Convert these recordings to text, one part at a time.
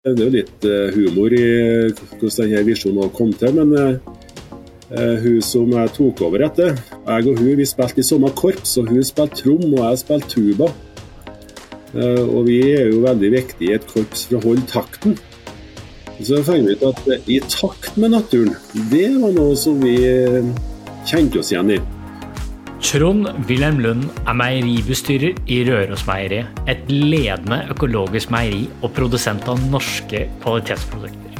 Det er jo litt eh, humor i hvordan denne visjonen kom til, men uh, hun som jeg tok over etter Jeg og hun vi spilte i samme korps, og hun spilte trom og jeg spilte tuba. Og vi er jo veldig viktige i et korps for å holde takten. Så fant vi ut at i takt med naturen, det var noe som vi kjente oss igjen i. Trond Wilhelm Lund er meieribestyrer i Rørosmeieriet, et ledende økologisk meieri og produsent av norske kvalitetsprodukter.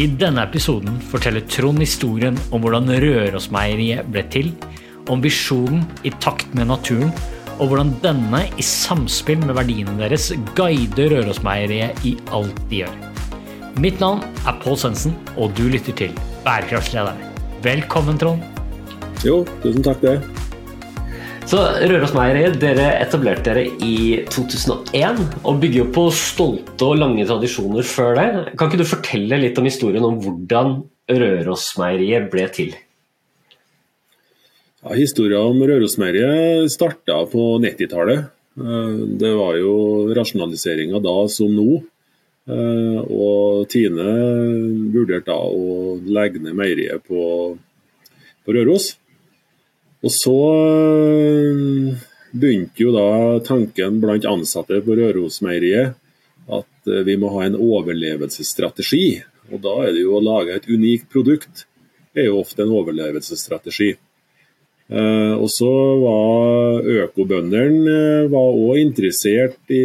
I denne episoden forteller Trond historien om hvordan Rørosmeieriet ble til, om visjonen i takt med naturen, og hvordan denne i samspill med verdiene deres guider Rørosmeieriet i alt de gjør. Mitt navn er Pål Svendsen, og du lytter til Bærekraftslederen. Velkommen, Trond. Jo, tusen takk det. Så Røros Meieri, dere etablerte dere i 2001 og bygger jo på stolte og lange tradisjoner før det. Kan ikke du fortelle litt om historien om hvordan Rørosmeieriet ble til? Ja, Historien om Rørosmeieriet starta på 90-tallet. Eh, det var jo rasjonaliseringa da som nå. Eh, og Tine vurderte da å legge ned meieriet på, på Røros. Og så eh, begynte jo da tanken blant ansatte på Rørosmeieriet at eh, vi må ha en overlevelsesstrategi. Og da er det jo å lage et unikt produkt er jo ofte en overlevelsesstrategi. Eh, og så var økobøndene var òg interessert i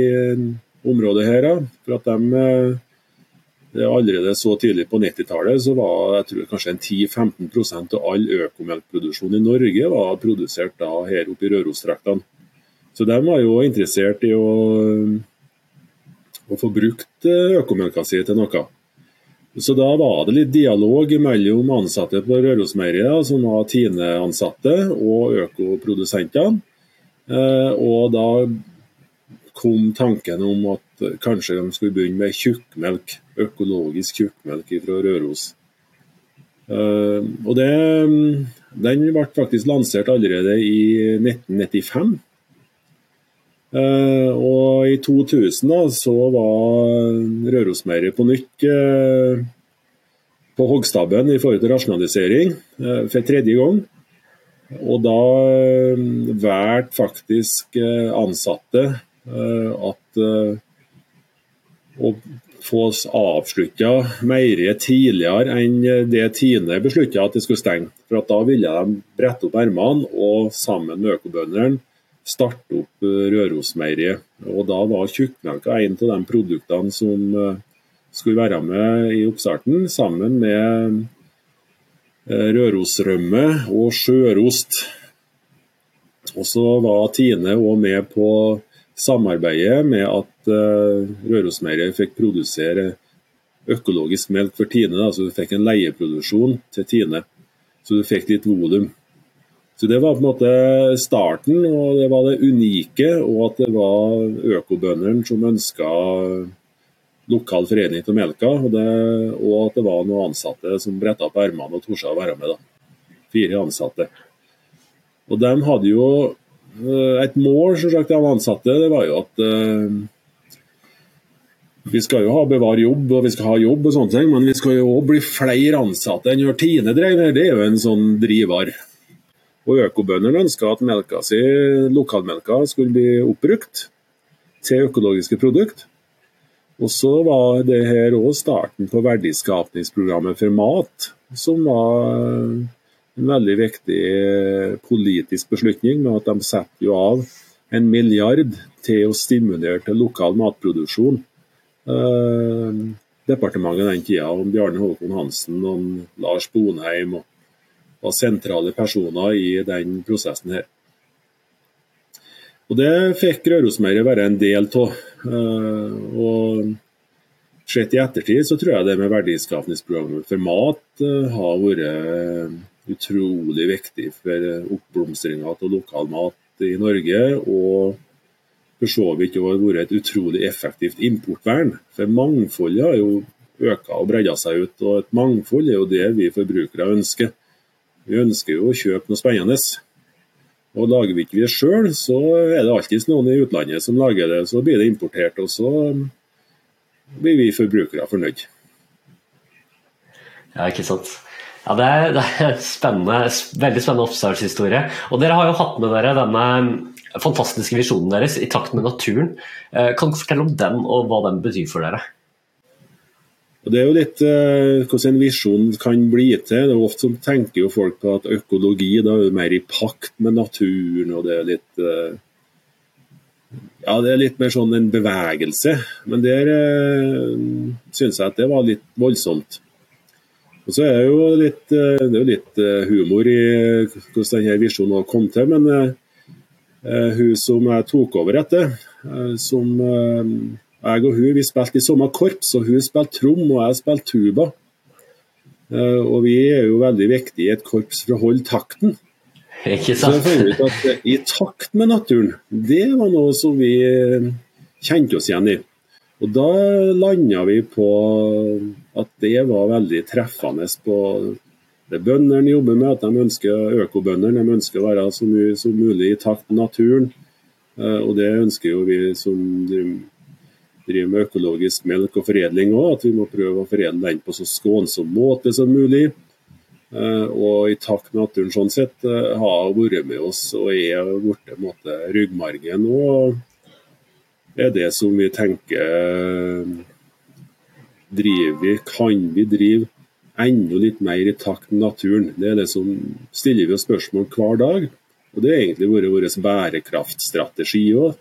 området her, for at de Allerede så tidlig på 90-tallet så var jeg tror kanskje en 10-15% av all økomelkproduksjon i Norge var produsert da her oppe i Rørostraktene. Så de var jo interessert i å, å få brukt eh, økomelka si til noe. Så da var det litt dialog mellom ansatte på Rørosmeieriet, som var Tine-ansatte, og økoprodusentene. Eh, og da kom tanken om at kanskje de skulle begynne med tjukkmelk, økologisk tjukkmelk fra Røros. Uh, og det, Den ble faktisk lansert allerede i 1995. Uh, eh, og i 2000 da, så var Rørosmeieriet på nytt uh, på hoggstabben i forhold til rasjonalisering for tredje gang. Og da valgte faktisk ansatte Eh, at eh, å få avslutta meieriet tidligere enn det Tine beslutta at de skulle stenge. For Da ville de brette opp ermene og sammen med økobøndene starte opp eh, Rørosmeieriet. Og Da var tjukkmelka en av de produktene som skulle være med i oppstarten, sammen med Rørosrømme og sjørost. Og så var Tine òg med på samarbeidet med at uh, Rørosmeieriet fikk produsere økologisk melk for Tine. Da, så du fikk en leieproduksjon til Tine, så du fikk litt volum. Så Det var på en måte starten, og det var det unike. Og at det var økobøndene som ønska lokal forening til melka. Og, det, og, at det var noen ansatte som bretta opp ermene og torde å være med. da. Fire ansatte. Og de hadde jo Eh, et mål selvsagt, av ansatte det var jo at uh, vi skal jo ha bevare jobb og vi skal ha jobb, og sånne ting, men vi skal jo òg bli flere ansatte enn gjør Tine drev Det er jo en sånn driver. Og Økobøndene ønska at melka si, lokalmelka skulle bli oppbrukt til økologiske produkter. Og så var det her òg starten på verdiskapningsprogrammet for mat, som var en veldig viktig eh, politisk beslutning med at de setter jo av en milliard til å stimulere til lokal matproduksjon. Eh, departementet den tida, om Bjarne Håkon Hansen og Lars Bonheim, og, og sentrale personer i den prosessen her. Og Det fikk Rørosmeiret være en del av. Eh, og Sett i ettertid så tror jeg det med verdiskapningsprogrammet for mat har vært utrolig viktig for oppblomstringa av lokal mat i Norge. Og for så vidt har vært et utrolig effektivt importvern. For mangfoldet har jo økt og bredda seg ut, og et mangfold er jo det vi forbrukere ønsker. Vi ønsker jo å kjøpe noe spennende. Og Lager vi ikke det sjøl, så er det alltid noen i utlandet som lager det. Så blir det importert. og så blir vi forbrukere fornøyd. Ja, ikke sant. Ja, det er, det er spennende, veldig spennende oppstartshistorie. Og dere har jo hatt med dere denne fantastiske visjonen deres i takt med naturen. Eh, kan du fortelle om den, og hva den betyr for dere? Det er jo litt eh, hvordan en visjon kan bli til. Det er Ofte som tenker jo folk på at økologi da er mer i pakt med naturen. og det er litt eh, ja, det er litt mer sånn en bevegelse. Men der eh, syns jeg at det var litt voldsomt. Og så er det jo litt, eh, det er jo litt eh, humor i hvordan denne visjonen kom til. Men uh, hun som jeg tok over etter, uh, som uh, jeg og hun vi spilte i samme korps. og Hun spilte trom, og jeg spilte tuba. og vi er jo veldig viktige i et korps for å holde takten. Ikke sant? Så jeg fant ut at I takt med naturen, det var noe som vi kjente oss igjen i. Og Da landa vi på at det var veldig treffende på det bøndene jobber med, at de ønsker økobønder. De ønsker å være så mye som mulig i takt med naturen. Eh, og det ønsker jo vi som driver med økologisk melk og foredling òg, at vi må prøve å foredle den på så skånsom måte som mulig. Eh, og i takt med naturen sånn sett eh, har vært med oss og er blitt ryggmargen. og er det som vi tenker driver vi, Kan vi drive enda litt mer i takt med naturen? Det er det som stiller vi oss spørsmål hver dag. Og Det har egentlig vært vår bærekraftstrategi òg.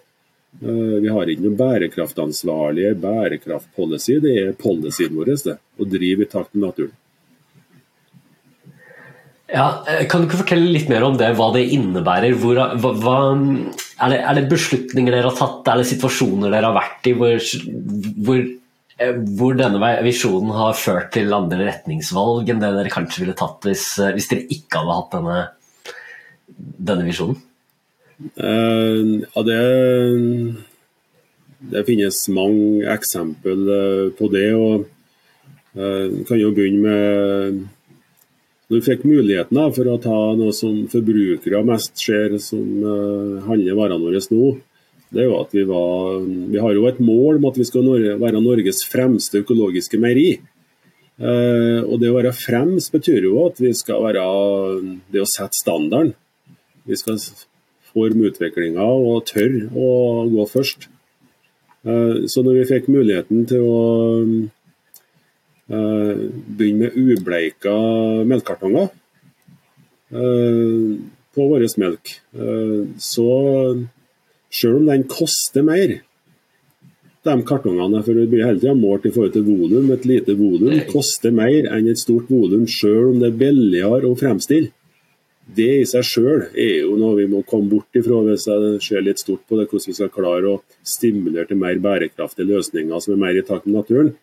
Eh, vi har ikke noen bærekraftansvarlige bærekraftpolicy. Det er policyen vår, det, å drive i takt med naturen. Ja, eh, kan du ikke fortelle litt mer om det, hva det innebærer? Hvor, hva, er, det, er, det, beslutninger dere har tatt, er det situasjoner dere har vært i hvor, hvor, hvor, denne visjonen har ført til andre retningsvalg enn det dere kanskje ville tatt hvis, eh, hvis dere ikke hadde hatt denne, denne visjonen? Uh, ja, det, det finnes mange eksempel på det. og uh, kan jo begynne med når vi fikk muligheten for å ta noe som forbrukere mest ser som handler varene våre nå, det er jo at vi var Vi har jo et mål om at vi skal være Norges fremste økologiske meieri. Uh, og det å være fremst betyr jo at vi skal være det å sette standarden. Vi skal forme utviklinga og tørre å gå først. Uh, så når vi fikk muligheten til å Eh, begynne med ubleika melkekartonger eh, på vår melk. Eh, så selv om den koster mer, de kartongene for det blir hele tida målt i forhold til volum. Et lite volum koster mer enn et stort volum, selv om det er billigere å fremstille. Det i seg sjøl er jo noe vi må komme bort ifra hvis jeg ser litt stort på det, hvordan vi skal klare å stimulere til mer bærekraftige løsninger som er mer i takt med naturen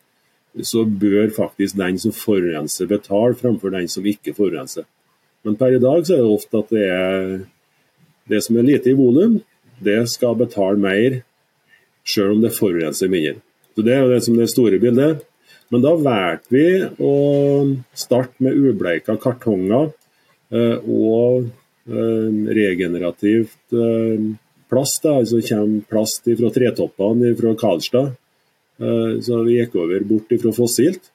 så bør faktisk den som forurenser betale, framfor den som ikke forurenser. Men per i dag så er det ofte at det er det som er lite i volum, det skal betale mer, selv om det forurenser mindre. Så Det er jo det som det store bildet. Men da valgte vi å starte med ubleika kartonger eh, og eh, regenerativt plast. Da. Altså kommer plast fra tretoppene fra Karlstad Eh, så vi gikk over bort fra fossilt.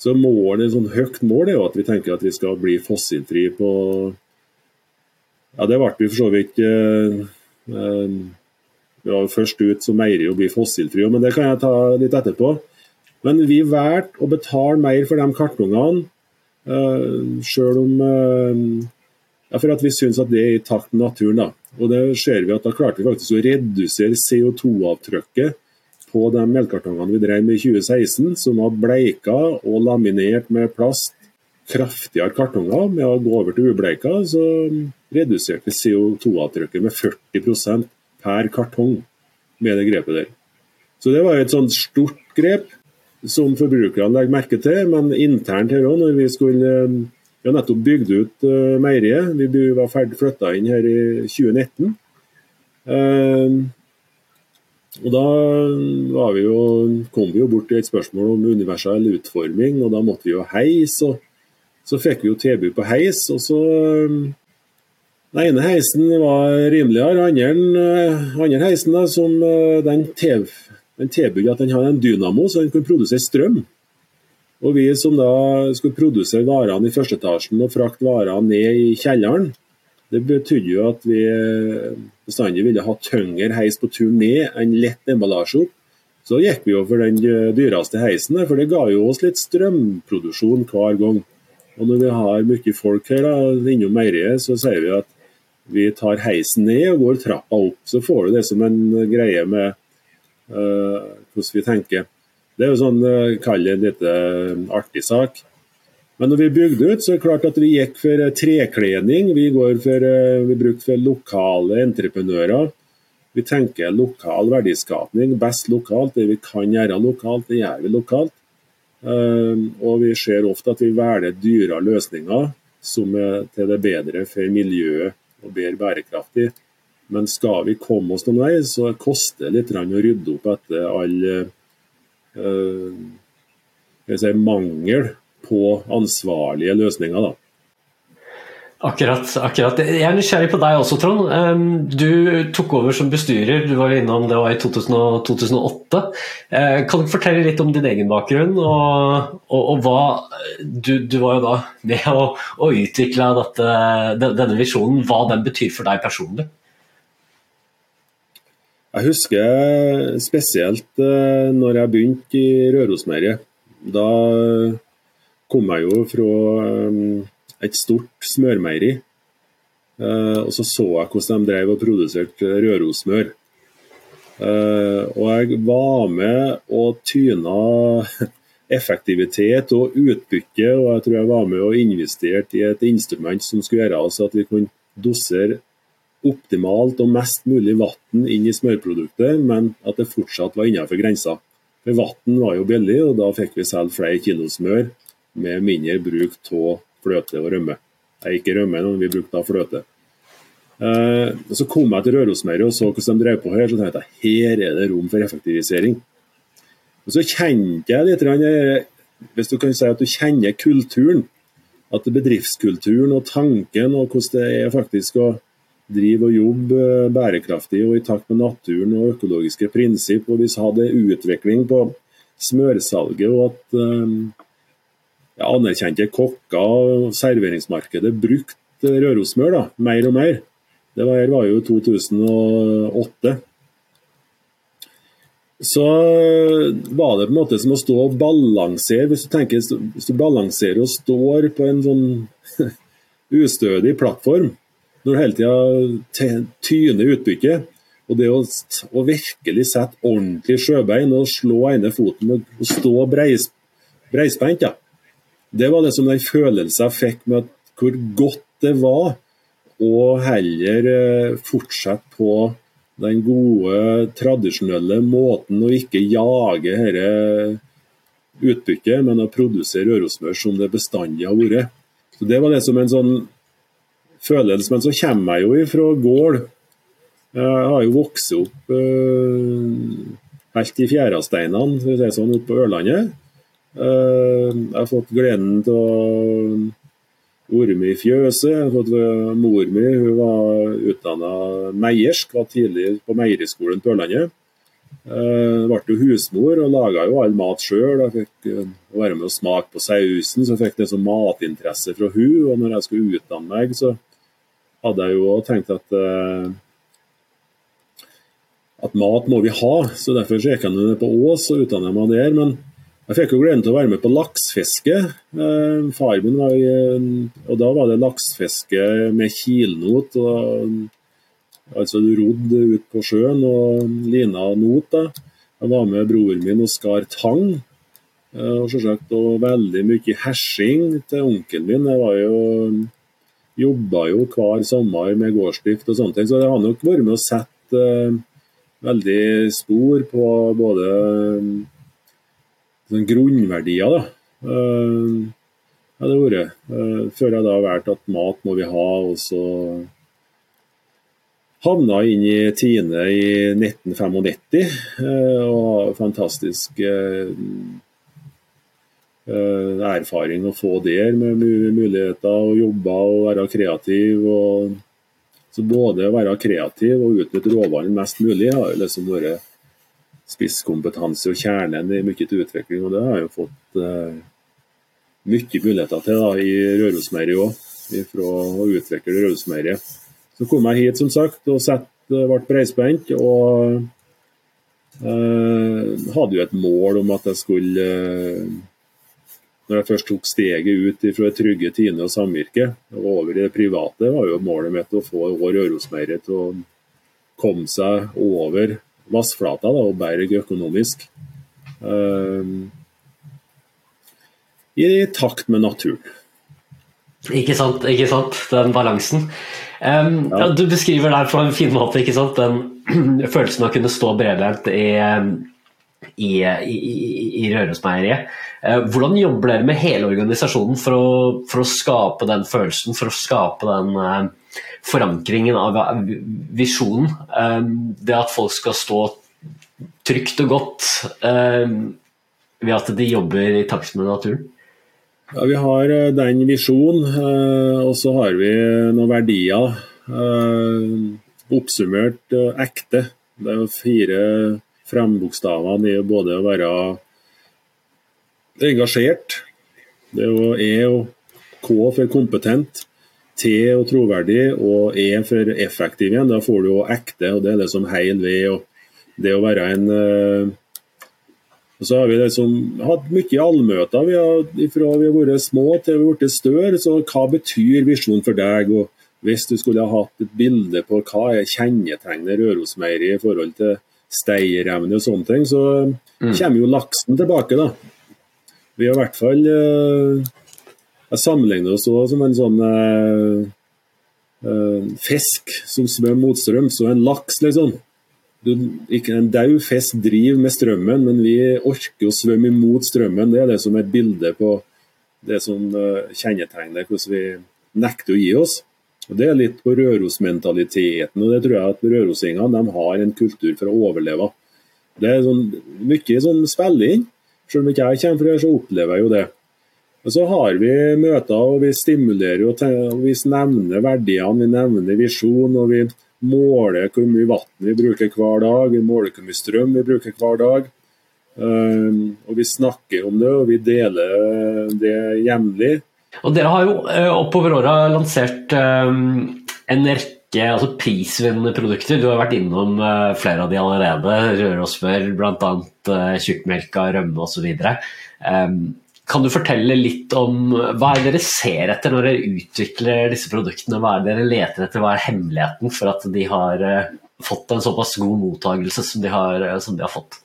Så målet, et sånn høyt mål er jo at vi tenker at vi skal bli fossilfri på Ja, det ble vi for så vidt eh, eh, Vi var først ut som meieri å bli fossilfri, men det kan jeg ta litt etterpå. Men vi valgte å betale mer for de kartongene, sjøl om ja, For at vi syns at det er i takt med naturen. da. Og det ser vi at da klarte vi faktisk å redusere CO2-avtrykket på de melkekartongene vi drev med i 2016, som var bleika og laminert med plast. Kraftigere kartonger. Med å gå over til ubleika, så reduserte CO2-avtrykket med 40% per kartong med det grepet der. Så det var et sånt stort grep som forbrukerne legger merke til, men internt her òg, når vi skulle Vi har nettopp bygd ut uh, meieriet. Vi var ferdig flytta inn her i 2019. Uh, og Da vi jo, kom vi jo bort til et spørsmål om universell utforming, og da måtte vi jo heis. og Så fikk vi jo tilbud på heis. og så Den ene heisen var rimeligere. Den andre heisen, da, som den den tilbød at den hadde en dynamo, så den kunne produsere strøm. Og vi som da skulle produsere varene i første etasjen og frakte varene ned i kjelleren, det betydde jo at vi bestandig ville ha tyngre heis på tur ned enn lett emballasje opp. Så gikk vi jo for den dyreste heisen, for det ga jo oss litt strømproduksjon hver gang. Og når vi har mye folk her da, innom meieriet, så sier vi at vi tar heisen ned og går trappa opp. Så får du det som en greie med uh, hvordan vi tenker. Det er jo sånn, uh, kall det en lite artig sak. Men når vi bygde ut, så er det klart at vi gikk for trekledning. Vi, går for, uh, vi brukte for lokale entreprenører. Vi tenker lokal verdiskapning. Best lokalt. Det vi kan gjøre lokalt, det gjør vi lokalt. Og vi ser ofte at vi velger dyrere løsninger som er til det bedre for miljøet og bedre bærekraftig. Men skal vi komme oss noen vei, så koster det litt å rydde opp etter all uh, si, mangel på ansvarlige løsninger. da. Akkurat. akkurat. Jeg er nysgjerrig på deg også, Trond. Du tok over som bestyrer, du var innom det var i 2008. Kan du fortelle litt om din egen bakgrunn, og, og, og hva du, du, var jo da med å, å utvikle dette, denne visjonen, hva den betyr for deg personlig? Jeg husker spesielt eh, når jeg begynte i Rørosmeieriet. Da kom jeg jo fra et stort smørmeieri. Uh, og så så jeg hvordan de drev og produserte Rørosmør. Uh, og jeg var med og tyna effektivitet og utbytte, og jeg tror jeg var med og investerte i et instrument som skulle gjøre oss at vi kunne dosere optimalt og mest mulig vann inn i smørproduktet, men at det fortsatt var innenfor grensa. For Vann var jo billig, og da fikk vi selge flere kilo smør med mindre bruk av fløte og rømme. Nei, ikke rømme, men vi brukte da fløte. Eh, så kom jeg til Rørosmeiret og så hvordan de drev på her, så tenkte jeg her er det rom for effektivisering. Og Så kjente jeg litt, eh, hvis du kan si at du kjenner kulturen, at bedriftskulturen og tanken og hvordan det er faktisk å drive og jobbe eh, bærekraftig og i takt med naturen og økologiske prinsipp. Og hvis vi hadde utvikling på smørsalget og at um, anerkjente kokker og serveringsmarkedet brukte Rørosmør da, mer og mer. Det var, var jo 2008. Så var det på en måte som å stå og balansere. Hvis du tenker, hvis du balanserer og står på en sånn ustødig plattform, når du hele tida tyner utbyttet, og det å, å, virkelig sette ordentlig sjøbein og slå ene foten og, stå breis, breispent, ja. Det var det som den følelsen jeg fikk med hvor godt det var å heller eh, fortsette på den gode, tradisjonelle måten å ikke jage dette utbyttet, men å produsere rørosmør som det bestandig har vært. Så Det var det som en sånn følelse. Men så kommer jeg jo ifra gård. Jeg har jo vokst opp uh, helt i fjæresteinene, for å si sånn, ute på Ørlandet. Eh, jeg har fått gleden til å være med i fjøset. Jeg har fått Mor mi hun var utdanna meiersk, var tidlig på meieriskolen på Ørlandet. Jeg ble jo husmor og laga jo all mat sjøl. Jeg fikk eh, være med og smake på sausen, så jeg fikk det som matinteresse fra hun. Og når jeg skulle utdanne meg, så hadde jeg jo tenkt at eh, at mat må vi ha. Så derfor så gikk jeg på Ås og utdanna meg der. men jeg fikk jo gleden til å være med på laksefiske. Eh, far min var i, og da var det laksefiske med kilnot. Altså du rodde ut på sjøen og lina not. da. Jeg var med broren min og skar tang. Eh, og selvsagt og veldig mye hersing til onkelen min. Jeg var jo jobba jo hver sommer med gårdsdrift og sånne ting, så det har nok vært med å sette uh, veldig spor på både sånn grunnverdier. da. Uh, ja, det vært. Uh, før jeg da har valgt at mat må vi ha, og så havna inn i Tine i 1995. Uh, og fantastisk erfaring å få der, med muligheter å jobbe og være kreativ. og så Både å være kreativ og utnytte råvarene mest mulig har liksom vært spisskompetanse og kjernen i mye til utvikling. og Det har jeg jo fått eh, mye muligheter til da, i Rørosmeieriet òg, fra å utvikle Rørosmeieriet. Så kom jeg hit som sagt og sett, ble breispent. og eh, hadde jo et mål om at jeg skulle eh, når jeg først tok steget ut fra det trygge Tine og samvirke og over i det private, var jo målet mitt å få Rørosmeieriet til å komme seg over vassflata da, og berge økonomisk. Uh, I takt med naturen. Ikke sant, ikke sant. Den balansen. Um, ja. Du beskriver der på en fin måte ikke sant? den følelsen av å kunne stå bredbent i, i, i, i Rørosmeieriet. Uh, hvordan jobber dere med hele organisasjonen for å, for å, skape den følelsen, for å skape den uh, forankringen av visjonen? Det at folk skal stå trygt og godt ved at de jobber i takt med naturen? Ja, Vi har eh, den visjonen, og så har vi noen verdier. Oppsummert ekte. Det er fire frembokstavene i både å være engasjert, det er jo E og K for kompetent, T og troverdig, og E for effektiv igjen. Da får du jo ekte, og det er det som heil ved. og det å være en og så har vi liksom hatt mye allmøter vi har, fra vi har vært små til vi har blitt større. Så hva betyr visjonen for deg? og Hvis du skulle ha hatt et bilde på hva er kjennetegnet Rørosmeieriet i forhold til steierevne og sånne ting, så mm. kommer jo laksen tilbake. da. Vi har i hvert fall uh, Jeg sammenligner oss òg som en sånn uh, uh, fisk som svømmer mot strøm, så en laks, liksom du, ikke En død fisk driver med strømmen, men vi orker å svømme imot strømmen. Det er det som er et bilde på det som kjennetegner hvordan vi nekter å gi oss. Det er litt på Rørosmentaliteten, og det tror jeg at rørosingene har en kultur for å overleve. Det er sånn, mye som spiller inn. Selv om ikke jeg kommer fra her, så opplever jeg jo det. Og Så har vi møter, og vi stimulerer og, og vi nevner verdiene, vi nevner visjon. og vi måler hvor mye vann vi bruker hver dag, vi måler hvor mye strøm vi bruker hver dag. Um, og Vi snakker om det, og vi deler det jevnlig. Og Dere har jo uh, oppover åra lansert um, en rekke altså prisvinnende produkter. Du har vært innom uh, flere av de allerede. Rørosmør, bl.a. Tjukkmelka, rømme osv. Kan du fortelle litt om hva er dere ser etter når dere utvikler disse produktene? Hva er det dere leter etter, hva er hemmeligheten for at de har eh, fått en såpass god mottakelse som de har, eh, som de har fått?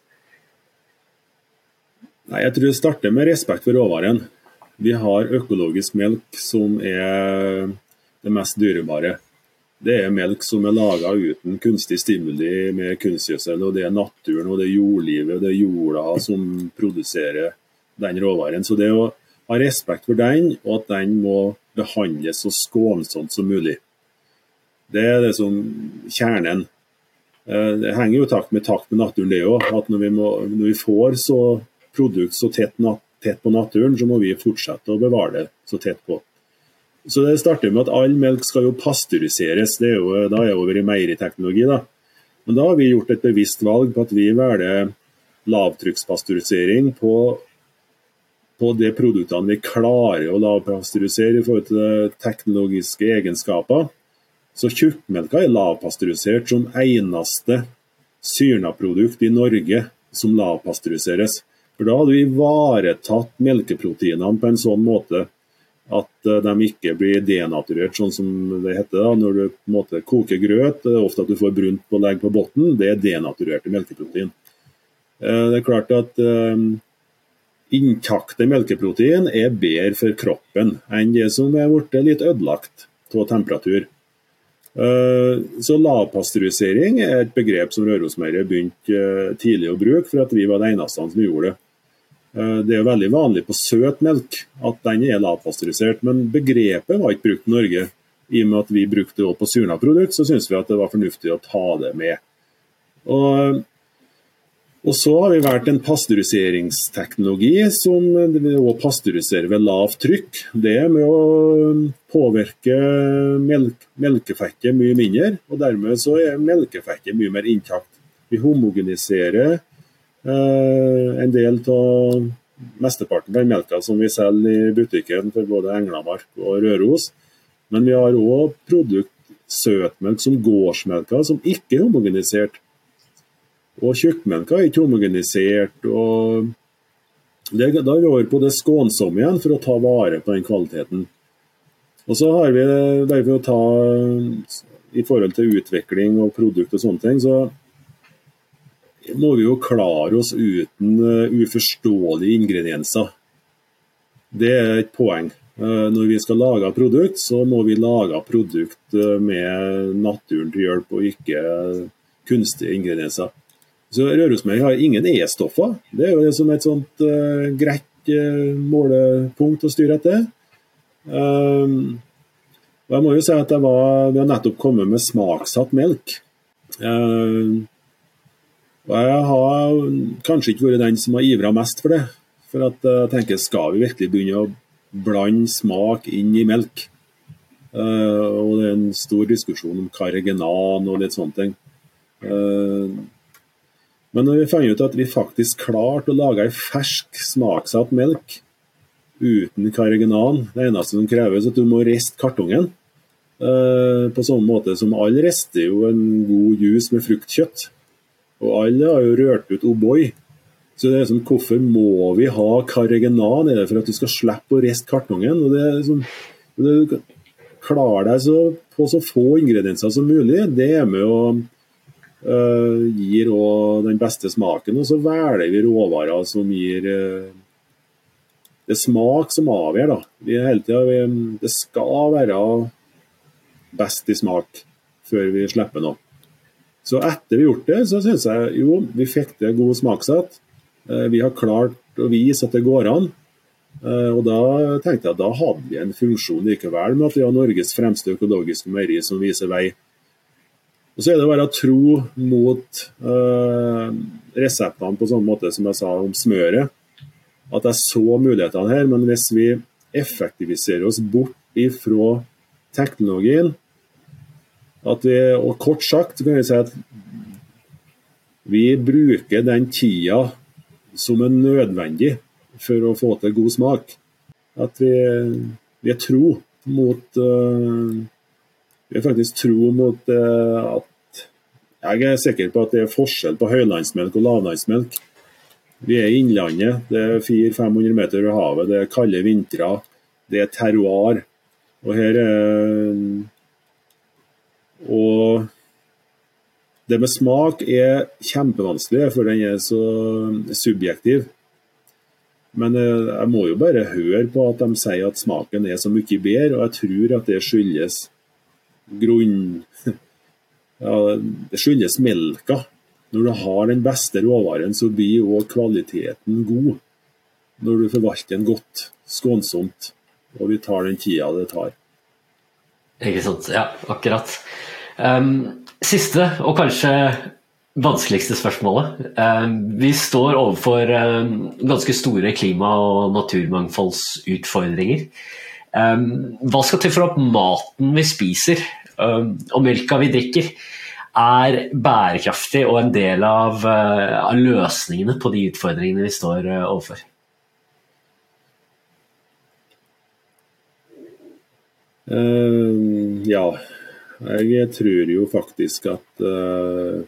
Nei, jeg tror det starter med respekt for råvaren. Vi har økologisk melk som er det mest dyrebare. Det er melk som er laga uten kunstig stimuli med kunstgjødsel. og Det er naturen og det er jordlivet det er jorda som produserer den råvaren. Så det å ha respekt for den, og at den må behandles så skånsomt som mulig. Det er det som kjernen. Eh, det henger jo takt med takt med naturen, det òg. At når vi, må, når vi, får så produkt så tett, tett, på naturen, så må vi fortsette å bevare det så tett på. Så Det starter med at all melk skal jo pasteuriseres. Det er jo, da er jeg over i meieriteknologi. da. Men da har vi gjort et bevisst valg på at vi velger lavtrykkspasteurisering på på de produktene vi klarer å lavpasteurisere i forhold til teknologiske egenskaper. Så tjukkmelka er lavpasteurisert som eneste syrna-produkt i Norge som lavpasteuriseres. For Da har du ivaretatt melkeproteinene på en sånn måte at eh, de ikke blir denaturert, sånn som det heter da, når du på en måte koker grøt. Ofte at du får brunt på legg på bunnen. Det er denaturerte melkeprotein. Eh, det er klart at intakte Inntakte melkeprotein er bedre for kroppen enn det som er blitt litt ødelagt av temperatur. Eh, så Lavpasteurisering er et begrep som Rørosmeiret begynte eh, tidlig å bruke, for at vi var de eneste som gjorde det. Eh, det er jo veldig vanlig på søt melk at den er lavpasteurisert, men begrepet var ikke brukt i Norge. I og med at vi brukte det på surna produkt, så syns vi at det var fornuftig å ta det med. Og og så har vi valgt en pasteuriseringsteknologi som også pasteuriserer ved lavt trykk. Det er med å påvirke melk, melkefettet mye mindre, og dermed så er melkefettet mye mer intakt. Vi homogeniserer En del av mesteparten av melka som vi selger i butikken for både Englamark og Røros. Men vi har òg produkt søtmelk som gårdsmelka, som ikke er homogenisert. Og tjukkmelka er ikke homogenisert. og det, Da er vi over på det skånsomme igjen, for å ta vare på den kvaliteten. Og så har vi, bare for å ta i forhold til utvikling og produkt og sånne ting, så må vi jo klare oss uten uh, uforståelige ingredienser. Det er et poeng. Uh, når vi skal lage produkt, så må vi lage produkt uh, med naturen til hjelp, og ikke kunstige ingredienser. Så Rørosmeier har ingen E-stoffer. Det er jo som et sånt greit målepunkt å styre etter. og jeg må jo si at var, Vi har nettopp kommet med smaksatt melk. Uh, og Jeg har kanskje ikke vært den som har ivra mest for det. For at jeg tenker, skal vi virkelig begynne å blande smak inn i melk? Uh, og det er en stor diskusjon om kargenan og litt sånne ting. Uh, men når vi fant ut at vi faktisk klarte å lage ei fersk, smaksatt melk uten kargenan Det eneste som kreves, er at du må riste kartongen. Uh, på samme måte som alle rister jo en god juice med fruktkjøtt. Og alle har jo rørt ut O'boy. Så det er som, Hvorfor må vi ha Carregenan? Er det for at du skal slippe å riste kartongen? Og det er som, du klarer deg så, på så få ingredienser som mulig. Det er med å uh, gir den beste smaken. Og så velger vi råvarer som gir uh, Det er smak som avgjør. da. Vi er hele tida, vi, det skal være best i smak før vi slipper noe. Så etter vi gjort det, så syns jeg jo vi fikk det god smaksatt. Eh, vi har klart å vise at det går an. Eh, og da tenkte jeg at da hadde vi en funksjon likevel med at vi har Norges fremste økologiske meieri som viser vei. Og Så er det bare tro mot uh, reseptene på sånn måte som jeg sa om smøret. At jeg så mulighetene her, men hvis vi effektiviserer oss bort ifra teknologien, vi, og kort sagt kan vi si at vi bruker den tida som er nødvendig for å få til god smak. At vi, vi er tro mot uh, Vi er faktisk tro mot uh, at Jeg er sikker på at det er forskjell på høylandsmelk og lavlandsmelk. Vi er i Innlandet. Det er 400-500 meter over havet. Det er kalde vintre. Det er terroir. Og her er og det med smak er kjempevanskelig, for den er så subjektiv. Men eh, jeg må jo bare høre på at de sier at smaken er så mye bedre, og jeg tror at det skyldes grunn... Ja, det skyldes melka. Når du har den beste råvaren, så blir òg kvaliteten god. Når du forvalter den godt, skånsomt, og vi tar den tida det tar. Ikke sant. Ja, akkurat. Um, siste, og kanskje vanskeligste spørsmålet. Um, vi står overfor um, ganske store klima- og naturmangfoldsutfordringer. hva skal til for at maten vi spiser og melka vi drikker, er bærekraftig og en del av, uh, av løsningene på de utfordringene vi står uh, overfor? Uh, ja, jeg tror jo faktisk at uh,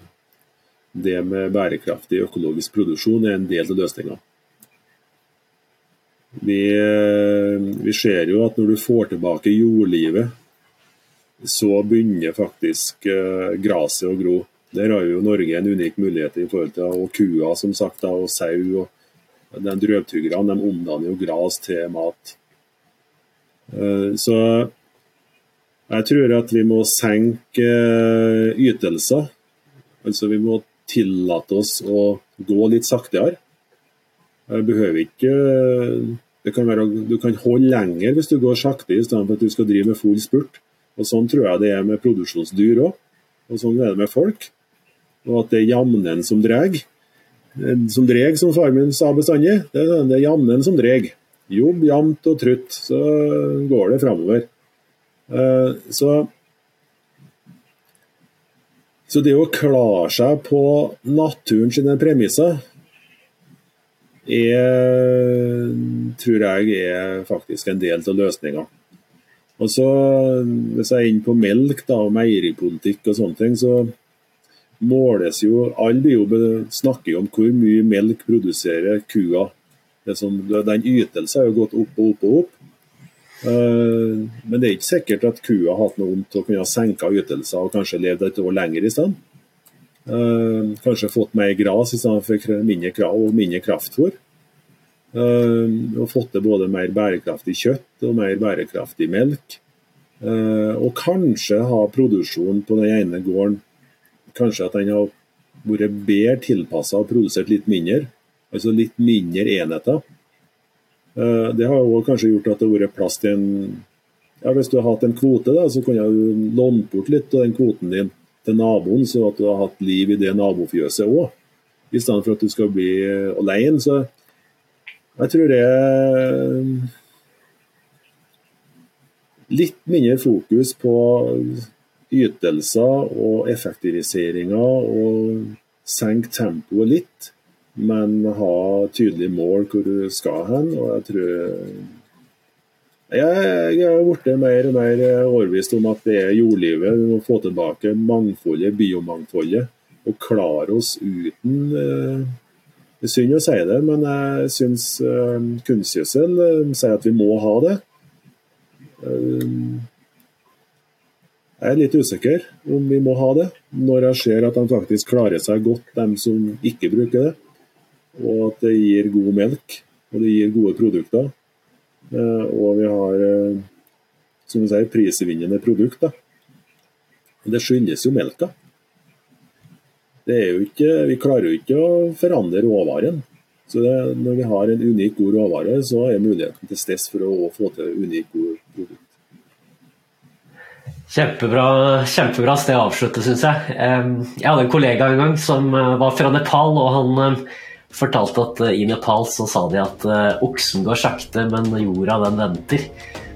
det med bærekraftig økologisk produksjon er en del av løsninga. Vi, uh, vi, ser jo at når du får tilbake jordlivet, så begynner faktisk uh, gresset å gro. Der har jo Norge en unik mulighet i forhold til og kua som sagt, og sau. og den Drøvtyggerne omdanner jo gras til mat. Så jeg tror at vi må senke eh, ytelser. Altså vi må tillate oss å gå litt saktere. Jeg behøver ikke kan være, Du kan holde lenger hvis du går sakte, i stedet for at du skal drive med full spurt. Og Sånn tror jeg det er med produksjonsdyr òg. Og sånn er det med folk. Og at det er jamnen som drar. Som dreg, som far min sa bestandig. Det er jamnen som dreg. Jobb jevnt og trutt, så går det framover. Eh, så, så det å klare seg på naturen sine premisser, er, tror jeg er faktisk en del av løsninga. Og så, Hvis jeg er inne på melk da, og meieripolitikk og sånne ting, så måles jo Alle jo snakker jo om hvor mye melk produserer kua. Som, den ytelsen har jo gått opp og opp og opp. Uh, men det er ikke sikkert at kua har hatt noe vondt og kunne ha senka ytelser og kanskje levd et år lenger i stedet. Uh, kanskje fått mer gras i stedet for mindre krav og mindre kraftfôr. Uh, og fått til både mer bærekraftig kjøtt og mer bærekraftig melk. Og kanskje ha produksjonen på den ene gården Kanskje at den har vært bedre tilpassa og produsert litt mindre. Altså litt mindre enheter. Uh, det har også kanskje gjort at det har vært plass til en ja, Hvis du har hatt en kvote, da, så kunne du lånt bort litt av den kvoten din til naboen, så at du har hatt liv i det nabofjøset òg. I stedet for at du skal bli alene. Så jeg tror det er litt mindre fokus på ytelser og effektiviseringer og senke tempoet litt, men ha tydelige mål hvor du skal hen. og jeg tror jeg, er blitt mer og mer overbevist om at det er jordlivet. Vi må få tilbake mangfoldet, biomangfoldet, og klare oss uten eh, det er synd å si det, men jeg syns uh, kunstgjødsel uh, sier at vi må ha det. Jeg er litt usikker om vi må ha det, når jeg ser at de faktisk klarer seg godt, de som ikke bruker det. Og at det gir god melk, og det gir gode produkter. Og vi har, som vi sier, prisvinnende og Det skyldes jo melka ikke, vi klarer jo ikke å forandre råvaren. Så det, når vi har en unik god råvare, så er muligheten til stede for å få til unik god produkt. Kjempebra, kjempebra sted å avslutte, syns jeg. Jeg hadde en kollega en gang som eh, var fra Nepal, og han fortalte at eh, i Nepal så sa de at eh, oksen går sakte, men jorda den venter.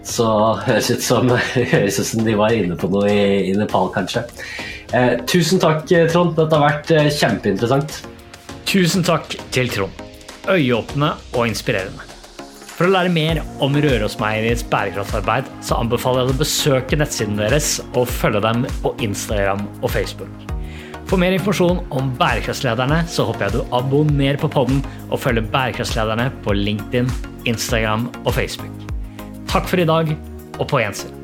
Så høres ut som, høres ut som de var inne på noe i, i Nepal, kanskje. Eh, tusen takk, eh, Trond. Dette har vært kjempeinteressant. Tusen takk til Trond. Øyeåpne og inspirerende. For å lære mer om Rørosmeieriets bærekraftsarbeid, så anbefaler jeg å besøke nettsiden deres og følge dem på Instagram og Facebook. For mer informasjon om Bærekraftslederne så håper jeg du abonnerer på podden og følger Bærekraftslederne på LinkedIn, Instagram og Facebook. Takk for i dag, og på gjensyn.